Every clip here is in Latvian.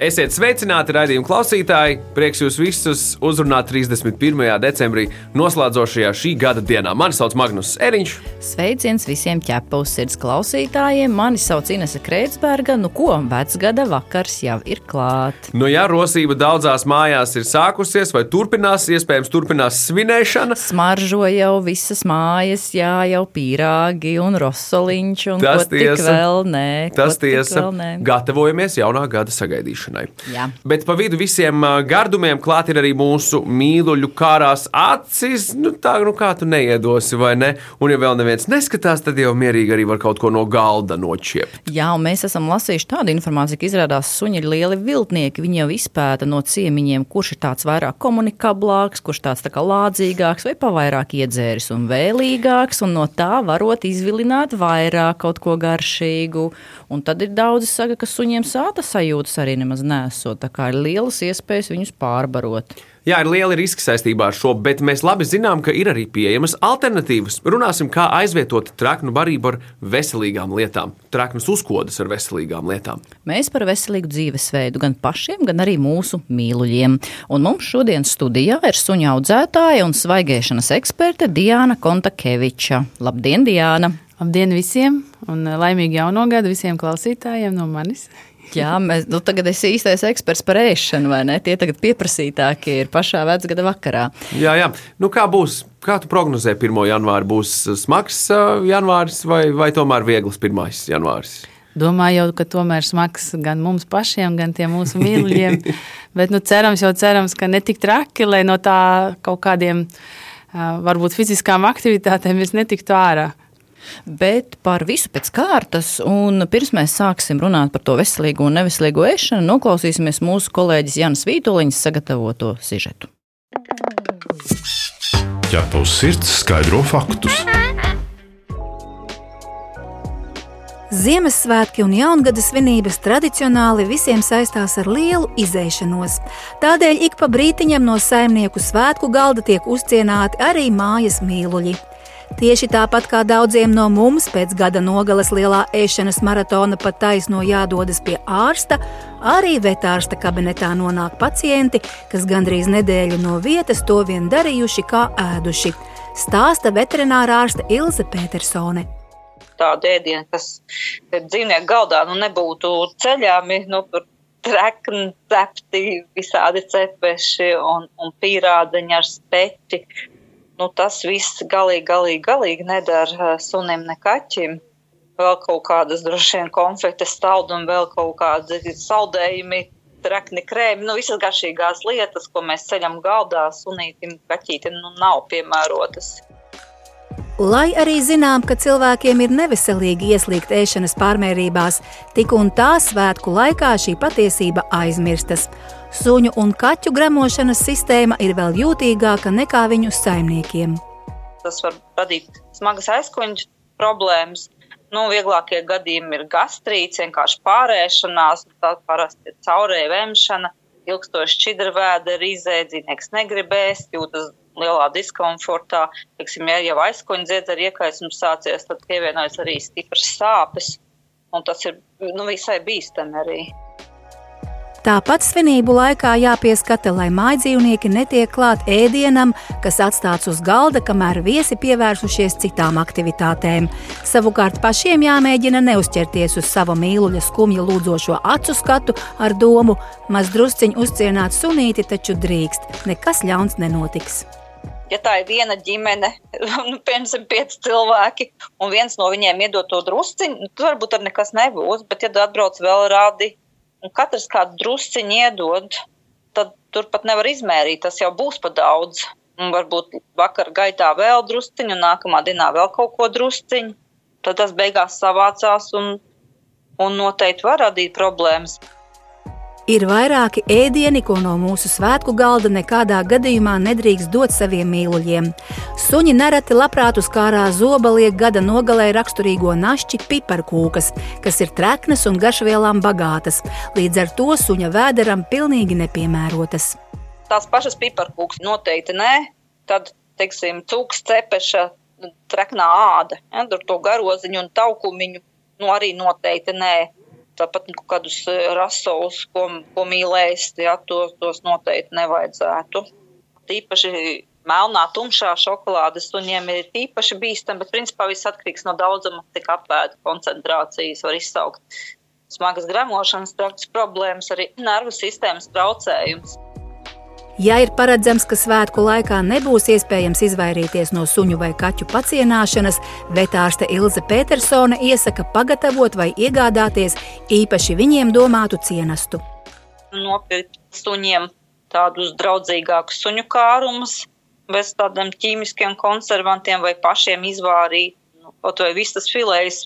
Esiet sveicināti, raidījuma klausītāji! Prieks jūs visus uzrunāt 31. decembrī, noslēdzošajā šī gada dienā. Mani sauc Magnus Eriņš. Sveiciens visiem ķepa uz sirds klausītājiem. Mani sauc Inese Kreitsberga. Nu ko, vecgada vakars jau ir klāt. Nu jā, rosība daudzās mājās ir sākusies, vai turpinās, iespējams, turpinās svinēšana. Smaržo jau visas mājas, jā, jau pīrāgi un rosoliņš un Tas tiesa. vēl nē. Tas tiesa, vēl nē. gatavojamies jaunā gada sagaidīšanai. Jā. Bet pa vidu visiem gardumiem klāt ir arī mūsu mīluļu kārās acis. Nu, tā nu kā tu neiedosi, vai ne? Un, ja vēl neviens neskatās, tad jau mierīgi arī var kaut ko no galda noķiept. Jā, un mēs esam lasījuši tādu informāciju, ka izrādās suņi ir lieli viltnieki. Viņi jau izpēta no ciemiņiem, kurš ir tāds vairāk komunikablāks, kurš tāds tā kā lādzīgāks vai pavairāk iedzēris un vēlīgāks, un no tā varot izvilināt vairāk kaut ko garšīgu. Un tad ir daudzi saka, ka suņiem sāta sajūtas arī nemaz nesot. Tā kā ir lielas iespējas viņus pārbarot. Jā, ir lieli riski saistībā ar šo, bet mēs labi zinām, ka ir arī pieejamas alternatīvas. Runāsim, kā aizvietot traknu barību ar veselīgām lietām, traknas uzkodas ar veselīgām lietām. Mēs par veselīgu dzīvesveidu gan pašiem, gan arī mūsu mīluļiem. Un mums šodien studijā ir suņu audzētāja un svaigēšanas eksperte Diana Kontakeviča. Labdien, Diana! Labdien visiem un laimīgu jauno gadu visiem klausītājiem no manis. Jā, mēs, nu, tagad esi īstais eksperts par ēšanu, vai ne? Tie tagad pieprasītākie ir pašā vecgada vakarā. Jā, jā. Nu, kā būs? Kā tu prognozē 1. janvāri? Būs smags ā, janvāris vai, vai tomēr viegls 1. janvāris? Domāju, ka tomēr smags gan mums pašiem, gan tiem mūsu mīļajiem. Bet nu, cerams, jau cerams, ka ne tik traki, lai no tā kaut kādiem ā, varbūt fiziskām aktivitātēm mēs netiktu ārā. Bet par visu pēc kārtas, un pirms mēs sāksim runāt par to veselīgo un neveselīgo ēšanu, noklausīsimies mūsu kolēģis Janas Vītoliņas sagatavoto sižetu. Ķepa uz sirds skaidro faktus. Ziemassvētki un jaungada svinības tradicionāli visiem saistās ar lielu izēšanos. Tādēļ ik pa brītiņam no saimnieku svētku galda tiek uzcienāti arī mājas mīluļi. Tieši tāpat kā daudziem no mums pēc gada nogales lielā ēšanas maratona pat taisno jādodas pie ārsta, arī vetārsta kabinetā nonāk pacienti, kas gandrīz nedēļu no vietas to vien darījuši kā ēduši. Stāsta veterinārā ārste Ilze Petersone. tādu ēdienu, kas dzīvnieku galdā, nu nebūtu ceļāmi, nu, trekni, cepti, visādi cepeši un, un pīrādiņi ar speķi. Nu, tas viss galīgi, galīgi, galīgi nedara sunim ne kaķim. Vēl kaut kādas droši vien konfektes staldi un vēl kaut kādi saldējumi, trekni krēmi, nu visas garšīgās lietas, ko mēs ceļam galdā sunītim, kaķītim, nu nav piemērotas. Lai arī zinām, ka cilvēkiem ir neveselīgi ieslīgt ēšanas pārmērībās, tik un tā svētku laikā šī patiesība aizmirstas. Suņu un kaķu gremošanas sistēma ir vēl jūtīgāka nekā viņu saimniekiem. tas var radīt smagas aizkuņģa problēmas. Nu, vieglākie gadījumi ir gastrīts, vienkārši pārēšanās, tā parasti ir caurēja vemšana, ilgstoši čidrvēda ir izēdzīnieks negribēs, jūtas lielā diskomfortā. Teiksim, ja jau aizkuņģa dziedz ar iekaisumu sācies, tad pievienojas arī stipras sāpes, un tas ir nu, visai bīstami arī. Tāpat svinību laikā jāpieskata, lai mājdzīvnieki netiek klāt ēdienam, kas atstāts uz galda, kamēr viesi pievērsušies citām aktivitātēm. Savukārt pašiem jāmēģina neuzķerties uz sava mīluļa skumja lūdzošo acu skatu ar domu, maz drusciņu uzcienāt sunīti taču drīkst, nekas ļauns nenotiks. ja tā ir viena ģimene, nu, piemēram, pieci cilvēki, un viens no viņiem iedod to drusciņu, tad varbūt tur nekas nebūs. Bet, ja atbrauc vēl rādi, un katrs kādu drusciņu iedod, tad turpat nevar izmērīt. Tas jau būs pa daudz. Un varbūt vakar gaitā vēl drusciņu, un nākamā dienā vēl kaut ko drusciņu. Tad tas beigās savācās un, un noteikti var radīt problēmas. Ir vairāki ēdieni, ko no mūsu svētku galda nekādā gadījumā nedrīkst dot saviem mīluļiem. Suņi nereti labprāt uz kārā zoba liek gada nogalē raksturīgo našķi piparkūkas, kas ir treknas un garšvielām bagātas, līdz ar to suņa vēderam pilnīgi nepiemērotas. Tās pašas piparkūkas noteikti nē, tad, teiksim, cūks cepeša, treknā āda, ja, tur to garoziņu un taukumiņu, nu arī noteikti nē tāpat nu, kādus e, rasovus, ko, ko mīlēs, ja, tos, tos noteikti nevajadzētu. Tīpaši melnā, tumšā šokolāde suņiem ir īpaši bīstama, bet principā viss atkarīgs no daudzuma, cik apēda koncentrācijas var izsaukt. Smagas gremošanas trakts problēmas, arī nervu sistēmas traucējums. Ja ir paredzams, ka svētku laikā nebūs iespējams izvairīties no suņu vai kaķu pacienāšanas, vetārste Ilze Petersone iesaka pagatavot vai iegādāties īpaši viņiem domātu cienastu. Nopirkt suņiem tādus draudzīgākus suņu kārumus, bez tādiem ķīmiskiem konservantiem vai pašiem izvārīt. Nu, kaut vai vistas filējas,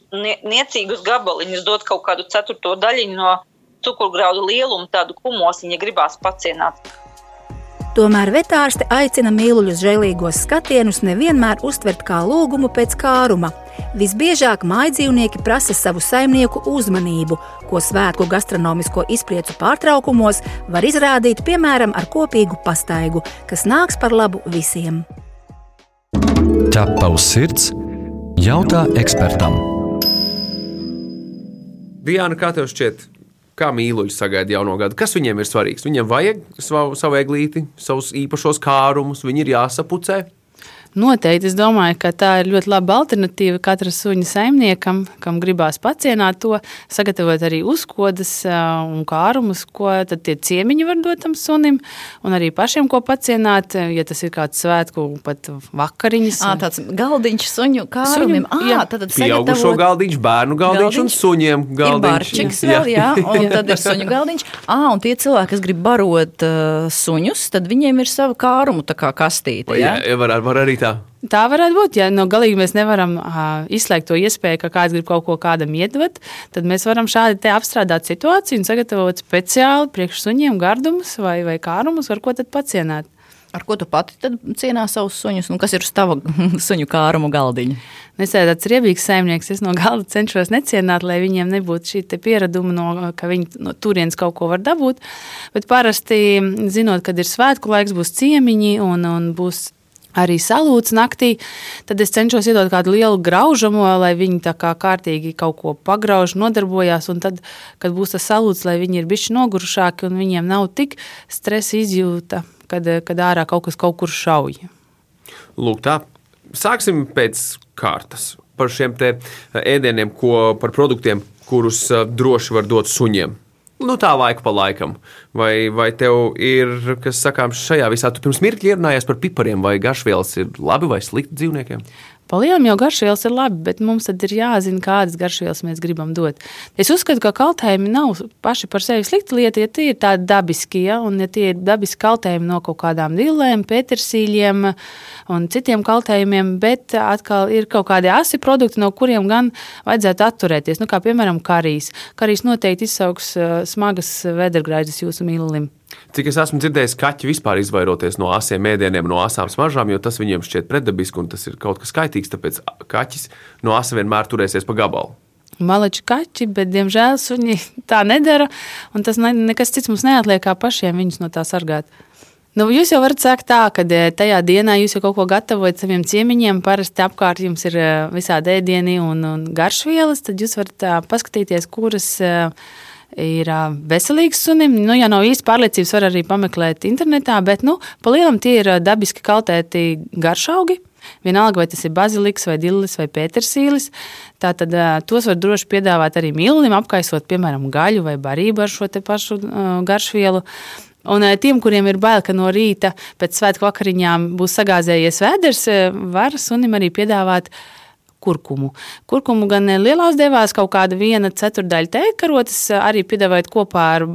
niecīgus gabaliņus, dot kaut kādu ceturto daļiņu no cukurgraudu lieluma, tādu kumosiņu, ja gribās pacienāt. Tomēr vetārste aicina mīluļus žēlīgos skatienus nevienmēr uztvert kā lūgumu pēc kāruma. Visbiežāk mājdzīvnieki prasa savu saimnieku uzmanību, ko svētku gastronomisko izpriecu pārtraukumos var izrādīt piemēram ar kopīgu pastaigu, kas nāks par labu visiem. Ķepa uz sirds - jautā ekspertam. Diana, kā tev šķiet, Kā mīluļi sagaida jauno gadu? Kas viņiem ir svarīgs? Viņiem vajag savu, savu eglīti, savus īpašos kārumus, viņi ir jāsapucē. Noteikti es domāju, ka tā ir ļoti laba alternatīva katra suņa saimniekam, kam gribās pacienāt to, sagatavot arī uzkodas un kārumus, ko tie ciemiņi var dot tam sunim, un arī pašiem ko pacienāt, ja tas ir kāds svētku pat vakariņas. À, tāds galdiņš suņu kārumiem. Suņu, jā, tad pieaugušo sagatavot... galdiņš, bērnu galdiņš, galdiņš un suņiem galdiņš. Ir barčiks vēl, jā, un tad ir suņu galdiņš. Ā, un tie cilvēki, kas grib barot uh, suņus, tad viņiem ir sava kārumu tā kā kastīte. Jā, jā var, var arī tā. Tā varētu būt. Ja no galīgi mēs nevaram uh, izslēgt to iespēju, ka kāds grib kaut ko kādam iedot, tad mēs varam šādi apstrādāt situāciju un sagatavot speciāli priekš suņiem gardumus vai, vai kārumus, ar ko tad pacienāt. Ar ko tu pati cienā savus suņus, un kas ir uz tava suņu kārumu galdiņa? Es esmu tāds riebīgs saimnieks. Es no galda cenšos necienāt, lai viņiem nebūtu šī piereduma, no, ka viņi no turienes kaut ko var dabūt. Bet parasti, zinot, kad ir svētku laiks, būs ciemiņi un, un būs arī salūts naktī, tad es cenšos iedot kādu lielu graužamo, lai viņi tā kā kārtīgi kaut ko pagrauž, nodarbojās. Un tad, kad būs tas salūts, lai viņi ir bišķi nogurušāki un viņiem nav tik stresa izjūta, kad, kad ārā kaut kas kaut kur šauj. Lūk, tā. Sāksim pēc kārtas par šiem ēdieniem, ko, par produktiem, kurus droši var dot suņiem nu, tā laika pa laikam. Vai, vai tev ir kas sakāms šajā visā? Tu pirms mirkļa ierunājies par pipariem, vai garšvielas ir labi vai slikti dzīvniekiem? Palielam jau garšvielas ir labi, bet mums ir jāzina, kādas garšvielas mēs gribam dot. Es uzskatu, ka kaltējumi nav paši par sevi slikta lieta, ja tie ir tādi dabiski, ja, un ja tie ir dabiski kaltējumi no kaut kādām dillēm, pētersīļiem un citiem kaltējumiem, bet atkal ir kaut kādi asi produkti, no kuriem gan vajadzētu atturēties. Nu, kā piemēram, karīs. Karīs noteikti izsauks uh, smagas vēdergraizes jūsu mīlulim. Cik es esmu dzirdējis, kaķi vispār izvairoties no asiem ēdieniem, no asām smaržām, jo tas viņiem šķiet pretdabiski un tas ir kaut kas kaitīgs. Tāpēc kaķis no asa vienmēr turēsies pa gabalu. Maleči kaķi, bet diemžēl viņi tā nedara. Tas ne, nekas cits mums neatliek, kā pašiem viņus no tā sargāt. Nu, jūs jau varat sākt tā, ka e, tajā dienā jūs jau kaut ko gatavojat saviem ciemiņiem. Parasti apkārt jums ir e, visādi ēdieni un, un garšvielas. Tad jūs varat paskatīties, kuras ir veselīgs sunim. Nu, ja nav īsti pārliecības, var arī pameklēt internetā, bet nu, pa lielam tie ir dabiski kaltēti garšaugi. Vienalga, vai tas ir baziliks, vai dillis, vai pētersīlis. Tātad tos var droši piedāvāt arī mīlulim, apkaisot, piemēram, gaļu vai barību ar šo pašu garšvielu. Un tiem, kuriem ir bail, ka no rīta pēc svētku vakariņām būs sagāzējies vēders, var sunim arī piedāvāt uh, kurkumu. Kurkumu gan lielās devās kaut kāda viena ceturdaļa tēkarotas, arī piedāvājot kopā ar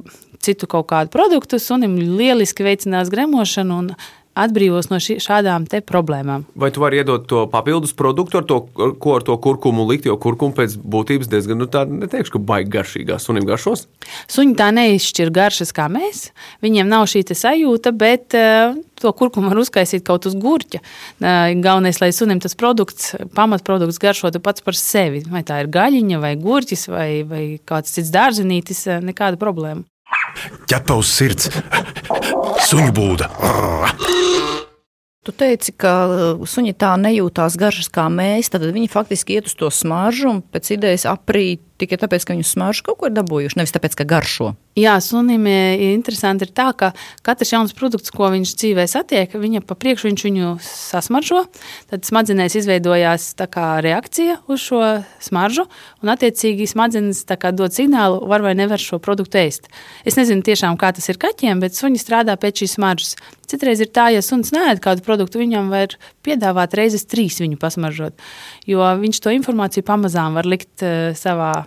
citu kaut kādu produktu. Sunim lieliski veicinās gremošanu un atbrīvos no šī, šādām problēmām. Vai tu vari iedot to papildus produktu, ar to, ko ar to kurkumu likt? Jo kurkumu pēc būtības diezgan, nu, tā neteikšu, ka baigi garšīgā sunim garšos. Suņi tā neizšķir garšas kā mēs. Viņiem nav šī sajūta, bet uh, to kurkumu var uzkaisīt kaut uz gurķa. Uh, galvenais, lai sunim tas produkts, pamatprodukts garšotu pats par sevi. Vai tā ir gaļiņa, vai gurķis, vai, vai kāds cits dārzenītis, nekāda problēma. Ķepa uz sirds, suņu būda. Tu teici, ka uh, suņi tā nejūtās garšas kā mēs, tad viņi faktiski iet uz to smaržu un pēc idejas aprīt tikai tāpēc, ka viņus smaržu kaut ko ir dabūjuši, nevis tāpēc, ka garšo. Jā, sunim interesanti ir tā, ka katrs jauns produkts, ko viņš dzīvē satiek, viņa pa priekšu viņš viņu sasmaržo, tad smadzenēs izveidojās reakcija uz šo smaržu, un attiecīgi smadzenes dod signālu, var vai nevar šo produktu ēst. Es nezinu tiešām, kā tas ir kaķiem, bet suņi strādā pēc šīs smaržas. Citreiz ir tā, ja suns nēd kādu produktu, viņam var piedāvāt reizes trīs viņu pasmaržot, jo viņš to informāciju pamazām var likt uh, savā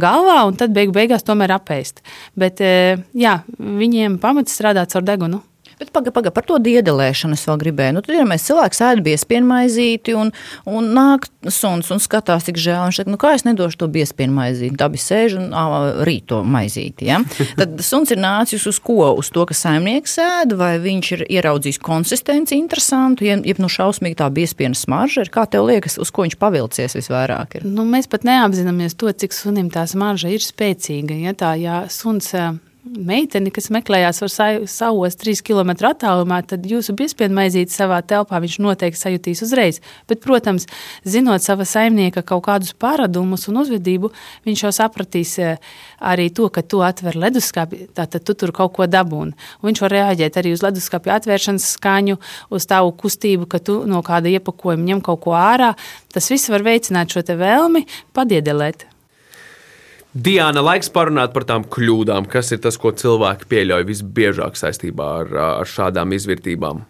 galvā un tad beig beigās tomēr apēst. Bet uh, jā, viņiem pamats strādāt ar degunu. Bet pagaidi, paga, par to diedelēšanu es vēl gribēju. Nu, tad, ja mēs cilvēks ēd biespienu maizīti un, un nāk suns un skatās, cik žēl, un šeit, nu kā es nedošu to biespienu maizīti, dabi sēž un ā, rīt to maizīti. Ja? Tad suns ir nācis uz ko? Uz to, ka saimnieks ēd, vai viņš ir ieraudzījis konsistenci interesantu, ja, ja nu šausmīgi tā biespienu smarža ir, kā tev liekas, uz ko viņš pavilcies visvairāk? Ir? Nu, mēs pat neapzināmies to, cik sunim tā smarža ir spēcīga. Ja tā, ja suns, meiteni, kas meklējās ar savos trīs km attālumā, tad jūsu piespiedu maizīti savā telpā viņš noteikti sajutīs uzreiz. Bet, protams, zinot sava saimnieka kaut kādus paradumus un uzvedību, viņš jau sapratīs eh, arī to, ka tu atver leduskapi, tātad tu tur kaut ko dabūni. Viņš var reaģēt arī uz leduskapi atvēršanas skaņu, uz tavu kustību, ka tu no kāda iepakojuma ņem kaut ko ārā. Tas viss var veicināt šo te vēlmi padiedelēt. Diana, laiks parunāt par tām kļūdām. Kas ir tas, ko cilvēki pieļauj visbiežāk saistībā ar, ar šādām izvērtībām?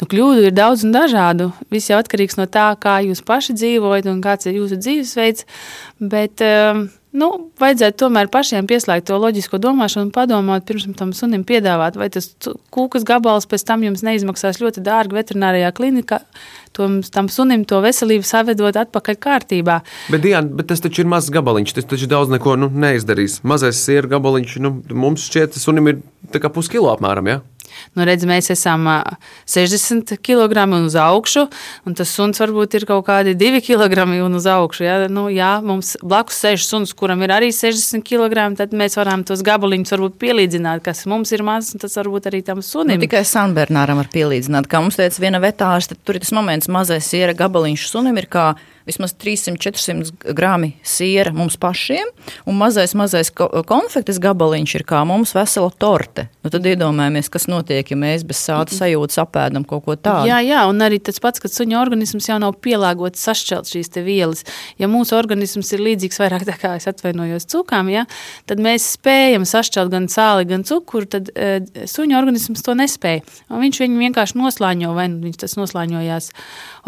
Nu, kļūdu ir daudz un dažādu. Viss jau atkarīgs no tā, kā jūs paši dzīvojat un kāds ir jūsu dzīvesveids. Bet, um, Nu, vajadzētu tomēr pašiem pieslēgt to loģisko domāšanu un padomāt, pirms tam sunim piedāvāt, vai tas kūkas gabals pēc tam jums neizmaksās ļoti dārgi veterinārijā klinikā, tom, tam sunim to veselību savedot atpakaļ kārtībā. Bet, Diana, bet tas taču ir mazs gabaliņš, tas taču daudz neko nu, neizdarīs. Mazais sieru gabaliņš, nu, mums šķiet, tas sunim ir puskilo apmēram, ja? Nu, redz, mēs esam 60 kg un uz augšu, un tas suns varbūt ir kaut kādi 2 kg un uz augšu. Ja? Nu, jā, mums blakus sēž suns, kuram ir arī 60 kg, tad mēs varam tos gabaliņus varbūt pielīdzināt, kas mums ir mazs, un tas varbūt arī tam sunim. Nu, tikai Sanbernāram var pielīdzināt. Kā mums teica viena vetārste, tur ir tas moments, mazais siera gabaliņš sunim ir kā vismaz 300-400 grami siera mums pašiem, un mazais, mazais konfektes gabaliņš ir kā mums vesela torte. Nu, tad iedomājamies, kas notiek, ja mēs bez sāta sajūtas apēdam kaut ko tādu. Jā, jā, un arī tas pats, ka suņa organisms jau nav pielāgots sašķelt šīs vielas. Ja mūsu organisms ir līdzīgs vairāk tā kā es atvainojos cukām, ja, tad mēs spējam sašķelt gan sāli, gan cukuru, tad e, suņa organisms to nespēja. Un viņš viņu vienkārši noslāņo, vai nu viņš tas noslāņojās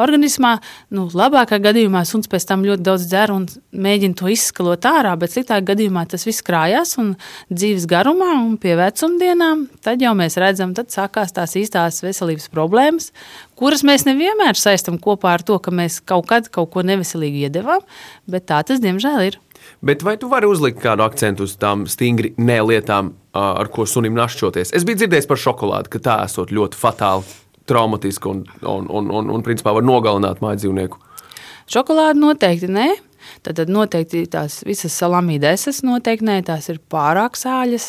organismā. Nu, labākā gadījumā suns pēc tam ļoti daudz dzer un mēģina to izskalot ārā, bet sliktākā gadījumā tas viss krājās un dzīves garumā un pie vecumdienām. Tad jau mēs redzam, tad sākās tās īstās veselības problēmas, kuras mēs nevienmēr saistam kopā ar to, ka mēs kaut kad kaut ko neveselīgi iedevām, bet tā tas diemžēl ir. Bet vai tu vari uzlikt kādu akcentu uz tām stingri nelietām, ar ko sunim našķoties? Es biju dzirdējis par šokolādi, ka tā esot ļoti fatāli traumatiska un, un, un, un, un principā var nogalināt māju dzīvnieku? Šokolāde noteikti nē. Tad, tad noteikti tās visas salamīdēsas noteikti nē, tās ir pārāk sāļas.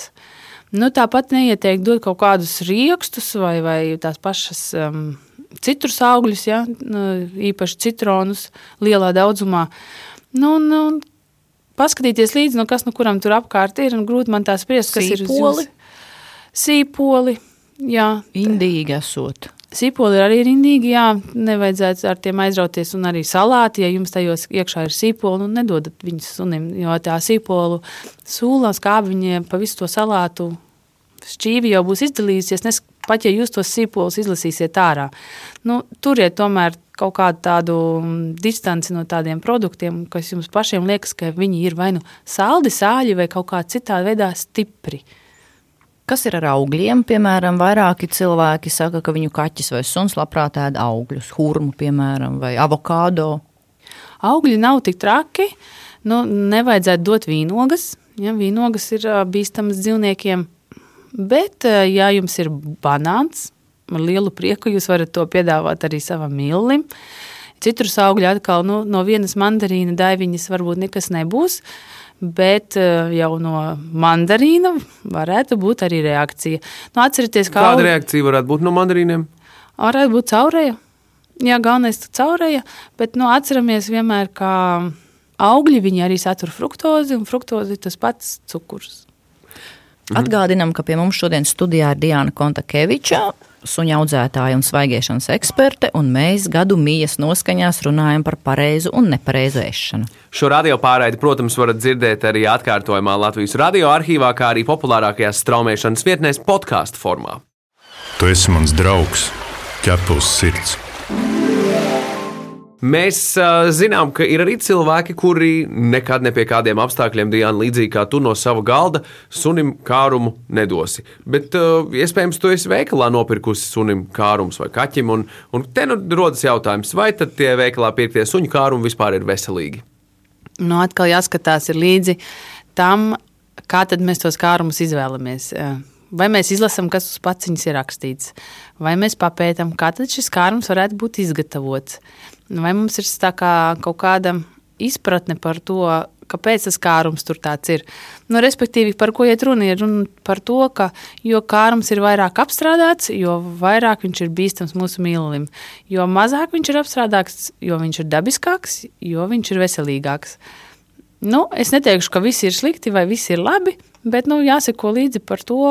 Nu, tāpat neieteikt dot kaut kādus rīkstus vai, vai tās pašas um, citrus augļus, ja? Nu, īpaši citronus lielā daudzumā. Nu, nu, paskatīties līdzi, no kas no kuram tur apkārt ir. Grūti man tā spriest, kas Sīpoli. ir jums. Sīpoli. Jā. Indīgi esot. Sīpoli ir arī rindīgi, jā, nevajadzētu ar tiem aizrauties. Un arī salāti, ja jums tajos iekšā ir sīpoli, nu nedodat viņus sunim, jo tā sīpolu sūlās kābiņiem pa visu to salātu šķīvi jau būs izdalījusies, nes, pat ja jūs tos sīpolus izlasīsiet ārā. Nu, turiet tomēr kaut kādu tādu mm, distanci no tādiem produktiem, kas jums pašiem liekas, ka viņi ir vai nu saldi, sāļi vai kaut kā citā veidā stipri. Kas ir ar augļiem? Piemēram, vairāki cilvēki saka, ka viņu kaķis vai suns labprāt ēd augļus, hurmu, piemēram, vai avokado. Augļi nav tik traki. Nu, nevajadzētu dot vīnogas. Ja, vīnogas ir bīstamas dzīvniekiem. Bet, ā, ja jums ir banāns, ar lielu prieku jūs varat to piedāvāt arī savam mīlim. Citrus augļi atkal nu, no vienas mandarīna daiviņas varbūt nekas nebūs. Bet ā, jau no mandarīna varētu būt arī reakcija. Nu, atcerieties, kā Kāda reakcija varētu būt no mandarīniem? varētu būt caurēja. Jā, galvenais ir caurēja, bet nu, atceramies vienmēr, ka augļi viņi arī satur fruktozi, un fruktozi tas pats cukurs. Atgādinām, ka pie mums šodien studijā ir Diana Kontakeviča, suņa audzētāja un svaigiešanas eksperte, un mēs gadu mijas noskaņās runājam par pareizu un nepareizu ēšanu. Šo radio pārraidi, protams, varat dzirdēt arī atkārtojumā Latvijas radio arhīvā, kā arī populārākajās straumēšanas vietnēs podkāstu formā. Tu esi mans draugs, ķepa uz sirds. Mēs uh, zinām, ka ir arī cilvēki, kuri nekad ne pie kādiem apstākļiem, Diana, līdzīgi kā tu no sava galda, sunim kārumu nedosi. Bet uh, iespējams, tu esi veikalā nopirkusi sunim kārumus vai kaķim, un, un te nu rodas jautājums, vai tad tie veikalā pirktie suņu kārumi vispār ir veselīgi? Nu, atkal jāskatās līdzi tam, kā mēs tos kārumus izvēlamies. Vai mēs izlasām, kas uz paciņas ir rakstīts, vai mēs papētām, kā šis kārums varētu būt izgatavots. Vai mums ir kā kaut kāda izpratne par to, kāpēc tas kārums tur tāds ir. Nu, respektīvi, par ko iet runa? Ir runa par to, ka jo kārums ir vairāk apstrādāts, jo vairāk viņš ir bīstams mūsu mīlulim. Jo mazāk viņš ir apstrādāts, jo viņš ir dabiskāks, jo viņš ir veselīgāks. Nu, es neteikšu, ka viss ir slikti vai viss ir labi, bet nu, jāseko līdzi par to,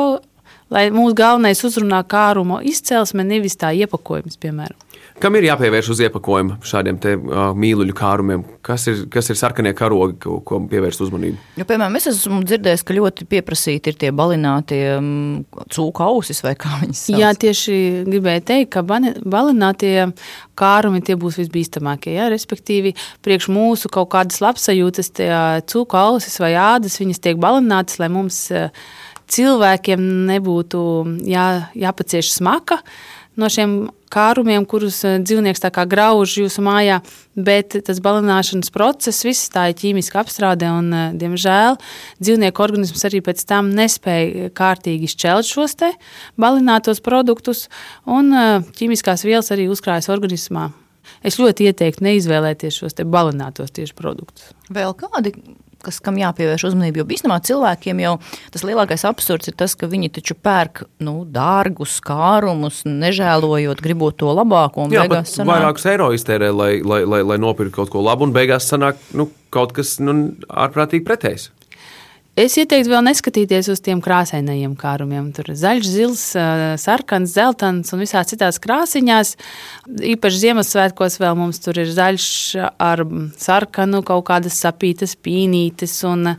lai mūsu galvenais uzrunā kārumu izcelsme, nevis tā iepakojums, piemēram. Kam ir jāpievērš uz iepakojuma šādiem te, uh, mīluļu kārumiem? Kas ir, kas ir sarkanie karogi, ko, ko pievērst uzmanību? Jo, piemēram, es esmu dzirdējis, ka ļoti pieprasīti ir tie balinātie um, cūku ausis vai kā viņas sauc. Jā, tieši gribēju teikt, ka balinātie kārumi tie būs visbīstamākie. Jā, respektīvi, priekš mūsu kaut kādas labsajūtas, tie cūku ausis vai ādas, viņas tiek balinātas, lai mums eh, cilvēkiem nebūtu jā, jāpacieš smaka no šiem kārumiem, kurus eh, dzīvnieks tā kā grauž jūsu mājā, bet tas balināšanas process, viss tā ir ķīmiska apstrāde, un, eh, diemžēl, dzīvnieku organisms arī pēc tam nespēja kārtīgi šķelt šos te balinātos produktus, un eh, ķīmiskās vielas arī uzkrājas organismā. Es ļoti ieteiktu neizvēlēties šos balinātos tieši produktus. Vēl kādi, kas, kam jāpievērš uzmanība, jo bīstamā cilvēkiem jau tas lielākais absurds ir tas, ka viņi taču pērk nu, dārgus kārumus, nežēlojot, gribot to labāko. Jā, beigās sanāk- vairākus eiro iztērē, lai, lai, lai, lai nopirktu kaut ko labu, un beigās sanāk nu, kaut kas nu, ārprātīgi pretējs. Es ieteiktu vēl neskatīties uz tiem krāsainajiem kārumiem. Tur ir zaļš, zils, sarkans, dzeltens un visās citās krāsiņās. Īpaši Ziemassvētkos vēl mums tur ir zaļš ar sarkanu, kaut kādas sapītas, pīnītes un,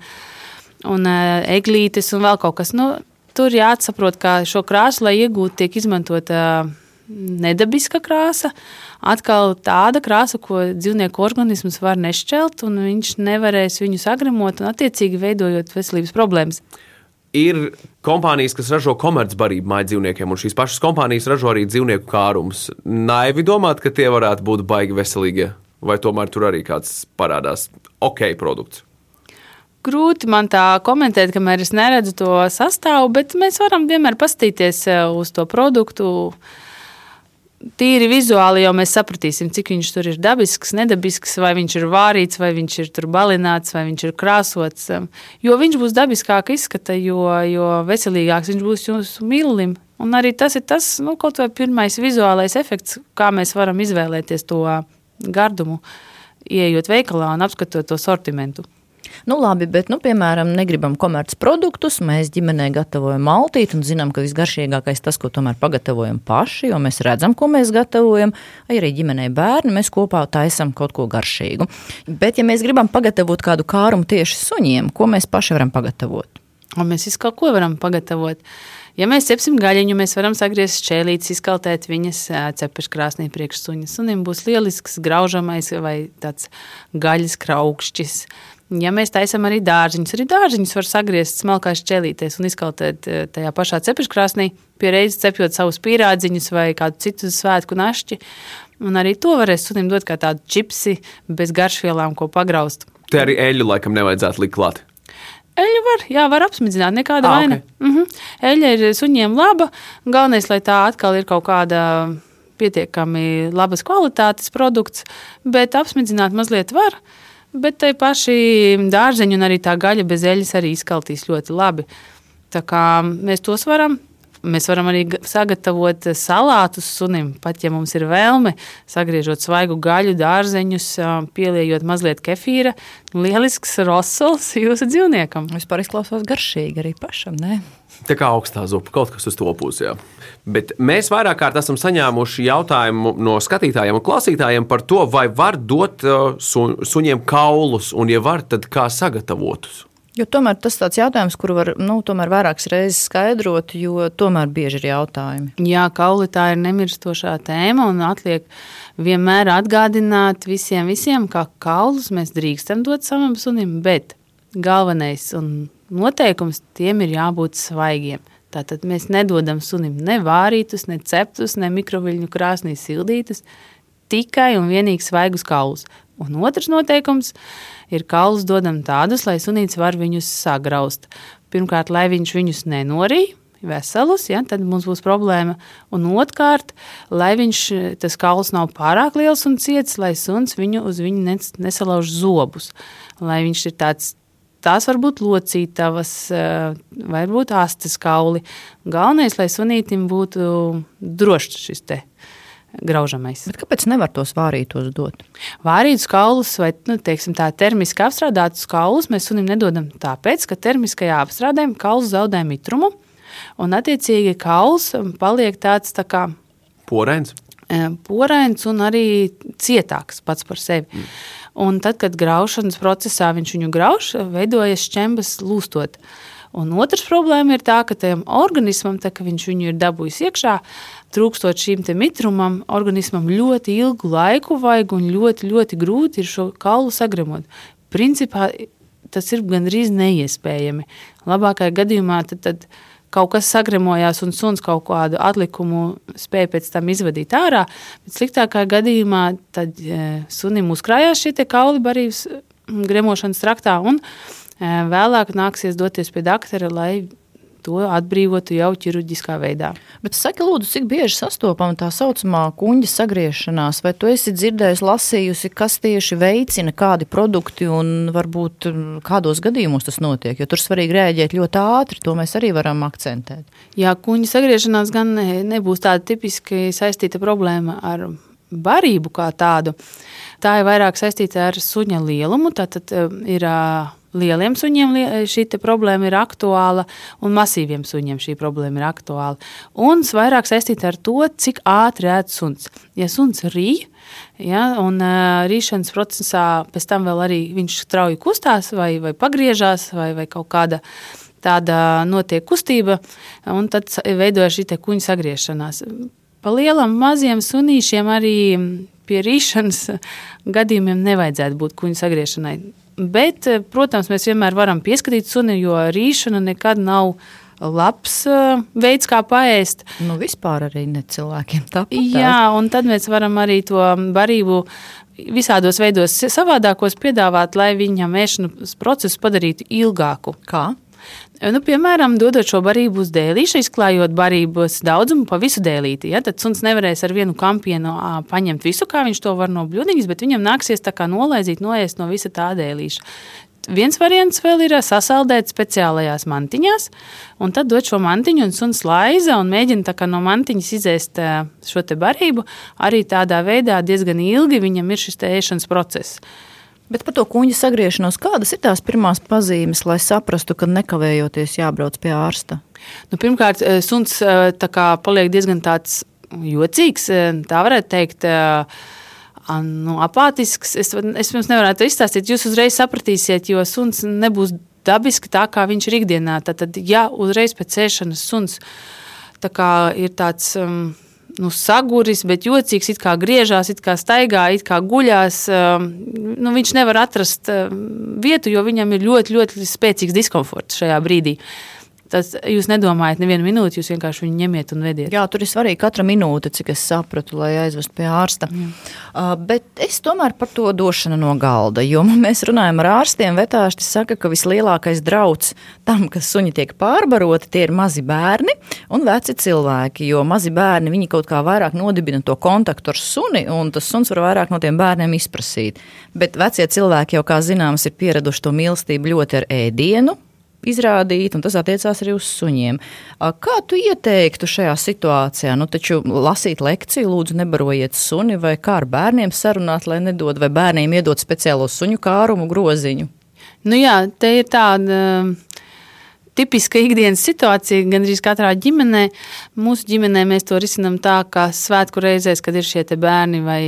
un eglītes un vēl kaut kas. Nu, tur jāatsaprot, ka šo krāsu, lai iegūtu, tiek izmantota nedabiska krāsa. Atkal tāda krāsa, ko dzīvnieku organisms var nešķelt, un viņš nevarēs viņu sagremot, un attiecīgi veidojot veselības problēmas. Ir kompānijas, kas ražo komercbarību māju dzīvniekiem, un šīs pašas kompānijas ražo arī dzīvnieku kārumus. Naivi domāt, ka tie varētu būt baigi veselīgie, vai tomēr tur arī kāds parādās ok produkts. Grūti man tā komentēt, kamēr es neredzu to sastāvu, bet mēs varam vienmēr paskatīties eh, uz to produktu. Tīri vizuāli jau mēs sapratīsim, cik viņš tur ir dabisks, nedabisks, vai viņš ir vārīts, vai viņš ir tur balināts, vai viņš ir krāsots. Jo viņš būs dabiskāk izskata, jo, jo veselīgāks viņš būs jūsu mīlim. Un arī tas ir tas, nu, kaut vai pirmais vizuālais efekts, kā mēs varam izvēlēties to gardumu, ieejot veikalā un apskatot to sortimentu. Nu, labi, bet, nu, piemēram, negribam komerces produktus. Mēs ģimenē gatavojam maltīti un zinām, ka visgaršīgākais tas, ko tomēr pagatavojam paši, jo mēs redzam, ko mēs gatavojam. Arī ģimenē bērni mēs kopā taisam kaut ko garšīgu. Bet, ja mēs gribam pagatavot kādu kārumu tieši suņiem, ko mēs paši varam pagatavot? Un mēs visu kaut ko varam pagatavot. Ja mēs cepsim gaļiņu, mēs varam sagriezt šķēlītes, izkaltēt viņas cepures krāsnī priekš suņa. Sunim būs lielisks graužamais vai tāds gaļas kraukšķis. Ja mēs taisām arī dārziņus, arī dārziņus var sagriezt smalkās ķelītēs un izkaltēt eh, tajā pašā cepeškrāsnī, pie reizes cepjot savus pīrādziņus vai kādu citu svētku našķi. Un arī to varēs sunim dot kā tādu čipsi bez garšvielām, ko pagraust. Te arī eļļu laikam nevajadzētu likt klāt. Eļļa var, jā, var apsmidzināt, nekāda Ah, vaina. ok. Mm -hmm. Eļļa ir suņiem laba. Galvenais, lai tā atkal ir kaut kāda pietiekami labas kvalitātes produkts, bet apsmidzināt mazliet var. Bet tai paši dārzeņi un arī tā gaļa bez eļļas arī izkaltīs ļoti labi. Tā kā mēs tos varam. Mēs varam arī ga- sagatavot salātus sunim, pat ja mums ir vēlme, sagriežot svaigu gaļu, dārzeņus, ā, pieliejot mazliet kefīra. Lielisks rosols jūsu dzīvniekam. Vispār izklausās garšīgi arī pašam. Ne? Tā kā augstā zupa, kaut kas uz to pusi. Jā. Bet mēs vairāk kārt esam saņēmuši jautājumu no skatītājiem un klausītājiem par to, vai var dot uh, su, suņiem kaulus, un, ja var, tad kā sagatavotus. Jo tomēr tas ir jautājums, kuru var nu, vairākas reizes skaidrot, jo tomēr bieži ir jautājumi. Jā, kauli tā ir nemirstošā tēma, un atliek vienmēr atgādināt visiem, visiem ka kaulus mēs drīkstam dot savam sunim, bet galvenais un noteikums tiem ir jābūt svaigiem. Tātad mēs nedodam sunim ne vārītus, ne ceptus, ne mikroviļņu krāsnī sildītus, tikai un vienīgi svaigus kaulus. Un otrs noteikums ir kaulus dodam tādus, lai sunīts var viņus sagraust. Pirmkārt, lai viņš viņus nenorīja, veselus, ja, tad mums būs problēma. Un otrkārt, lai viņš tas kauls nav pārāk liels un ciets, lai suns viņu uz viņu nes- nesalauž zobus. Lai viņš ir tāds, tās var būt locītavas, eh, varbūt astes kauli. Galvenais, lai sunītim būtu drošs šis te graužamais. Bet kāpēc nevar tos vārītos dot? Vārītus kaulus vai nu, teiksim, tā, termiski apstrādātus kaulus mēs sunim nedodam tāpēc, ka termiskajā apstrādē kauls zaudē mitrumu. Un, attiecīgi, kauls paliek tāds tā kā Porēns. e, porains un arī cietāks pats par sevi. Mm. Un tad, kad graušanas procesā viņš viņu grauž, veidojas šķembas lūstot. Un otrs problēma ir tā, ka tam organismam, tā, ka viņš viņu ir dabūjis iekšā, trūkstot te mitrumam, organismam ļoti ilgu laiku vajag un ļoti, ļoti grūti ir šo kaulu sagremot. Principā tas ir gandrīz neiespējami. Labākajā gadījumā tad, tad kaut kas sagremojās un suns kaut kādu atlikumu spēja pēc tam izvadīt ārā, bet sliktākajā gadījumā tad e, sunim uzkrājās šie kauli barības gremošanas traktā un e, vēlāk nāksies doties pie doktora, lai to atbrīvotu jau ķirurģiskā veidā. Bet saki, lūdzu, cik bieži sastopama tā saucamā kuģa sagriešanās, vai tu esi dzirdējis, lasījusi, kas tieši veicina kādi produkti un varbūt kādos gadījumos tas notiek? Jo tur svarīgi rēģēt ļoti ātri, to mēs arī varam akcentēt. Jā, kuģa sagriešanās gan ne- nebūs tāda tipiski saistīta problēma ar barību kā tādu. Tā ir vairāk saistīta ar suņa lielumu. Tātad eh, ir ā, lieliem suņiem lie- šī problēma ir aktuāla, un masīviem suņiem šī problēma ir aktuāla. Un vairāk saistīta ar to, cik ātri ēd suns. Ja suns rīj, ja, un uh, rīšanas procesā pēc tam vēl arī viņš strauji kustās vai, vai pagriežās vai, vai kaut kāda tāda notiek kustība, un tad veidojas šī kuņa sagriešanās. Pa lielam maziem sunīšiem arī pie rīšanas gadījumiem nevajadzētu būt kuņa sagriešanai. Bet, eh, protams, mēs vienmēr varam pieskatīt suni, jo rīšana nekad nav labs eh, veids, kā paēst. Nu, vispār arī ne cilvēkiem tāpat. Jā, un tad mēs varam arī to barību visādos veidos savādākos piedāvāt, lai viņam ēšanas procesu padarītu ilgāku. Kā? Nu, piemēram, dodot šo barību uz dēlīšu, izklājot barības daudzumu pa visu dēlīti. Ja? Tad suns nevarēs ar vienu kampienu paņemt visu, kā viņš to var no bludiņas, bet viņam nāksies tā kā nolaizīt, noiest no visa tā dēlīša. Viens variants vēl ir sasaldēt speciālajās mantiņās, un tad dot šo mantiņu, un suns laiza un mēģina no mantiņas izēst šo barību. Arī tādā veidā diezgan ilgi viņam ir šis ēšanas process. Bet par to kuģa sagriešanos, kādas ir tās pirmās pazīmes, lai saprastu, ka nekavējoties jābrauc pie ārsta? Nu, pirmkārt, eh, suns eh, kā paliek diezgan jocīgs, eh, tā varētu teikt. Nu, apātisks. Es, es jums nevaru to izstāstīt. Jūs uzreiz sapratīsiet, jo suns nebūs dabiski tā, kā viņš ir ikdienā. Tad, ja uzreiz pēc ēšanas suns tā ir tāds um, nu, saguris, bet jocīgs, it kā griežās, it kā staigā, it kā guļās. Nu, viņš nevar atrast vietu, jo viņam ir ļoti, ļoti spēcīgs diskomforts šajā brīdī. Tas jūs nedomājat, nevienu minūti, jūs vienkārši viņu ņemiet un vediet. Jā, tur ir svarīgi katra minūte, cik es sapratu, lai aizvestu pie ārsta. Jā. Uh, bet es tomēr par to došanu no galda, jo mēs runājam ar ārstiem. Vetārsti saka, ka vislielākais drauds tam, ka suņi tiek pārbaroti, tie ir mazi bērni un veci cilvēki. Jo mazi bērni viņi kaut kā vairāk nodibina to kontaktu ar suni, un tas suns var vairāk no tiem bērniem izprasīt. Bet vecie cilvēki jau, kā zināms, ir pieraduši to mīlestību ļoti ar ēdienu izrādīt, un tas attiecās arī uz suņiem. Kā tu ieteiktu šajā situācijā? Nu, taču lasīt lekciju, lūdzu, nebarojiet suni, vai kā ar bērniem sarunāt, lai nedod, vai bērniem iedot speciālo suņu kārumu groziņu? Nu jā, te ir tāda tipiska ikdienas situācija gandrīz katrā ģimenē. Mūsu ģimenē mēs to risinām tā, ka svētku reizēs, kad ir šie bērni vai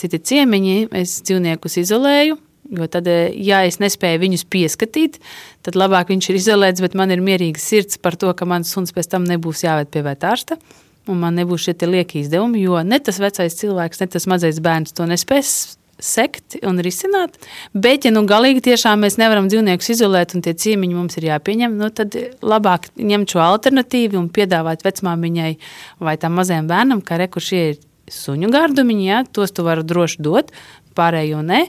citi ciemiņi, es dzīvniekus izolēju. Jo tad, eh, ja es nespēju viņus pieskatīt, tad labāk viņš ir izolēts, bet man ir mierīga sirds par to, ka mans suns pēc tam nebūs jāved pie vetārsta. Un man nebūs šie lieki izdevumi, jo ne tas vecais cilvēks, ne tas mazais bērns to nespēs sekt un risināt. Bet, ja nu galīgi tiešām mēs nevaram dzīvniekus izolēt un tie ciemiņi mums ir jāpieņem, nu, tad labāk ņemt šo alternatīvu un piedāvāt vecmāmiņai vai tam mazajam bērnam, ka reku šie ir suņu gardumiņi, ja, tos tu vari droši dot, pārējo ne.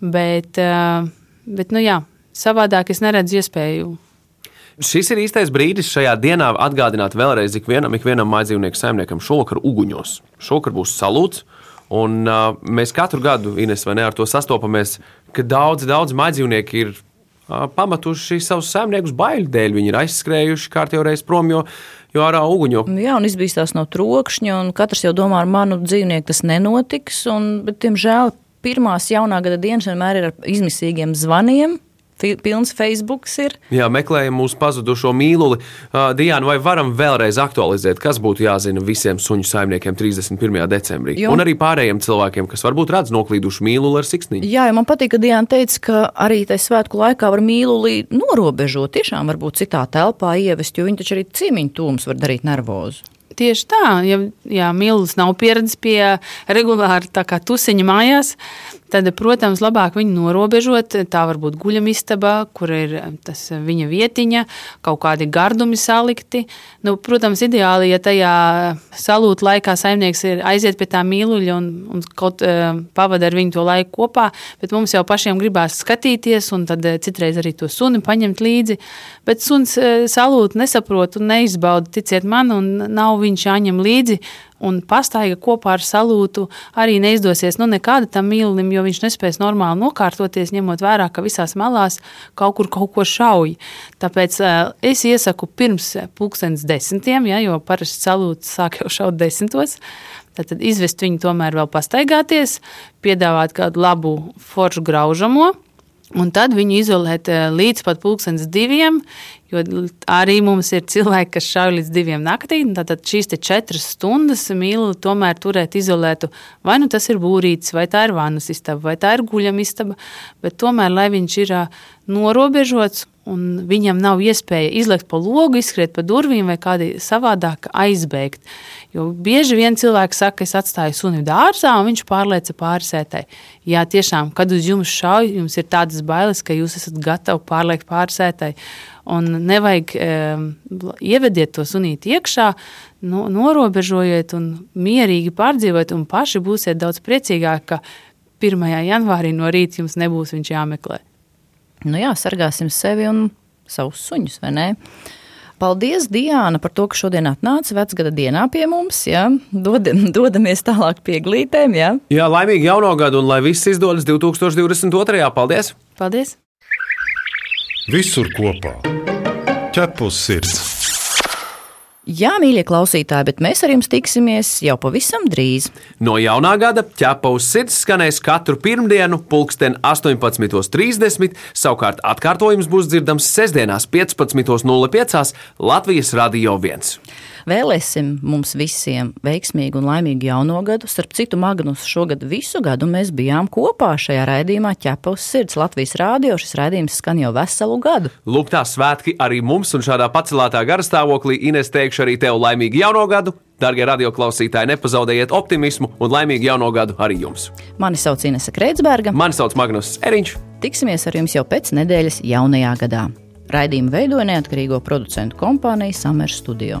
Bet, eh, bet nu jā, savādāk es neredzu iespēju. Šis ir īstais brīdis šajā dienā atgādināt vēlreiz ikvienam, ikvienam mājdzīvnieku saimniekam šovakar uguņos. Šovakar būs salūts, un uh, mēs katru gadu, Ines, vai ne, ar to sastopamies, ka daudz, daudz mājdzīvnieki ir uh, pametuši savus saimniekus baiļu dēļ. Viņi ir aizskrējuši kārtībā reiz prom, jo jo ārā uguņo. Jā, un izbīstās no trokšņa, un katrs jau domā, ar manu dzīvnieku tas nenotiks. Un, bet, diemžēl, pirmās jaunā gada dienas vienmēr ir ar izmisīgiem zvaniem. Pilns Facebook ir. Jā, meklējam mūsu pazudušo mīluli. Uh, Diana, vai varam vēlreiz aktualizēt, kas būtu jāzina visiem suņu saimniekiem 31. decembrī? Jo. Un arī pārējiem cilvēkiem, kas varbūt redz noklīdušu mīluli ar siksniņu. Jā, man patīk, ka Diana teica, ka arī tajā svētku laikā var mīluli norobežot. Tiešām varbūt citā telpā ievest, jo viņi taču arī ciemiņu tūmus var darīt nervozu. Tieši tā, ja, ja Mills nav pieredzējis pie regulāra tusiņa mājās, tad, protams, labāk viņu norobežot. Tā var būt guļamistaba, kur ir tas viņa vietiņa, kaut kādi gardumi salikti. Nu, protams, ideāli, ja tajā salūta laikā saimnieks ir aiziet pie tā mīluļa un, un kaut uh, pavada ar viņu to laiku kopā, bet mums jau pašiem gribās skatīties un tad uh, citreiz arī to suni paņemt līdzi. Bet suns uh, salūta nesaprot un neizbauda, ticiet man, un nav viņš jāņem līdzi un pastaiga kopā ar salūtu arī neizdosies nu, nekāda tam mīlim, jo viņš nespēs normāli nokārtoties, ņemot vērā, ka visās malās kaut kur kaut ko šauj. Tāpēc uh, es iesaku pirms pulkstenes desmitiem, ja, jo parasti salūts sāk jau šaut desmitos. Tad izvest viņu tomēr vēl pastaigāties, piedāvāt kādu labu foršu graužamo, Un tad viņu izolēt līdz pat pulkstenes diviem, Jo arī mums ir cilvēki, kas šauj līdz diviem naktī. Tad šīs četras stundas mīlu tomēr turēt izolētu. Vai nu tas ir būrītis, vai tā ir vannas istaba, vai tā ir guļama istaba. Bet tomēr, lai viņš ir norobežots un viņam nav iespēja izlekt pa logu, izskriet pa durvīm vai kādi savādāk aizbēgt. Jo bieži vien cilvēki saka, es atstāju suni dārzā, un viņš pārlieca pāri sētai. Jā, tiešām, kad uz jums šauj, jums ir tādas bailes, ka jūs esat gatavi pārliekt pāri sētai. Un nevajag um, ievediet to sunīti iekšā, no, norobežojiet un mierīgi pārdzīvojiet, un paši būsiet daudz priecīgāki, ka 1. janvārī no rīta jums nebūs viņš jāmeklē. Nu jā, sargāsim sevi un savus suņus, vai ne? Paldies, Diana, par to, ka šodien atnāca vecgada dienā pie mums. Ja? Dod, dodamies tālāk pie glītēm. Ja? Jā, laimīgi jauno gadu un lai viss izdodas 2022. Paldies! Paldies! Visur kopā - ķepus sirds. Jā, mīļie klausītāji, bet mēs ar jums tiksimies jau pavisam drīz. No jaunā gada ķepa uz sirds skanēs katru pirmdienu, pulksten 18.30. Savukārt atkārtojums būs dzirdams sestdienās, 15.05. Latvijas Radio 1. Vēlēsim mums visiem veiksmīgu un laimīgu jauno gadu. Starp citu, Magnus šogad visu gadu mēs bijām kopā šajā raidījumā ķepa uz sirds. Latvijas rādio šis raidījums skan jau veselu gadu. Lūk, tā svētki arī mums un šādā pacelātā garastāvoklī Ines teikšu arī tev laimīgu jauno gadu. Darbie radioklausītāji, nepazaudējiet optimismu un laimīgu jauno gadu arī jums. Mani sauc Inese Kreitsberga. Mani sauc Magnus Eriņš. Tiksimies ar jums jau pēc nedēļas jaunajā gadā. Raidījumu veidoja neatkarīgo producentu kompānija Summer Studio.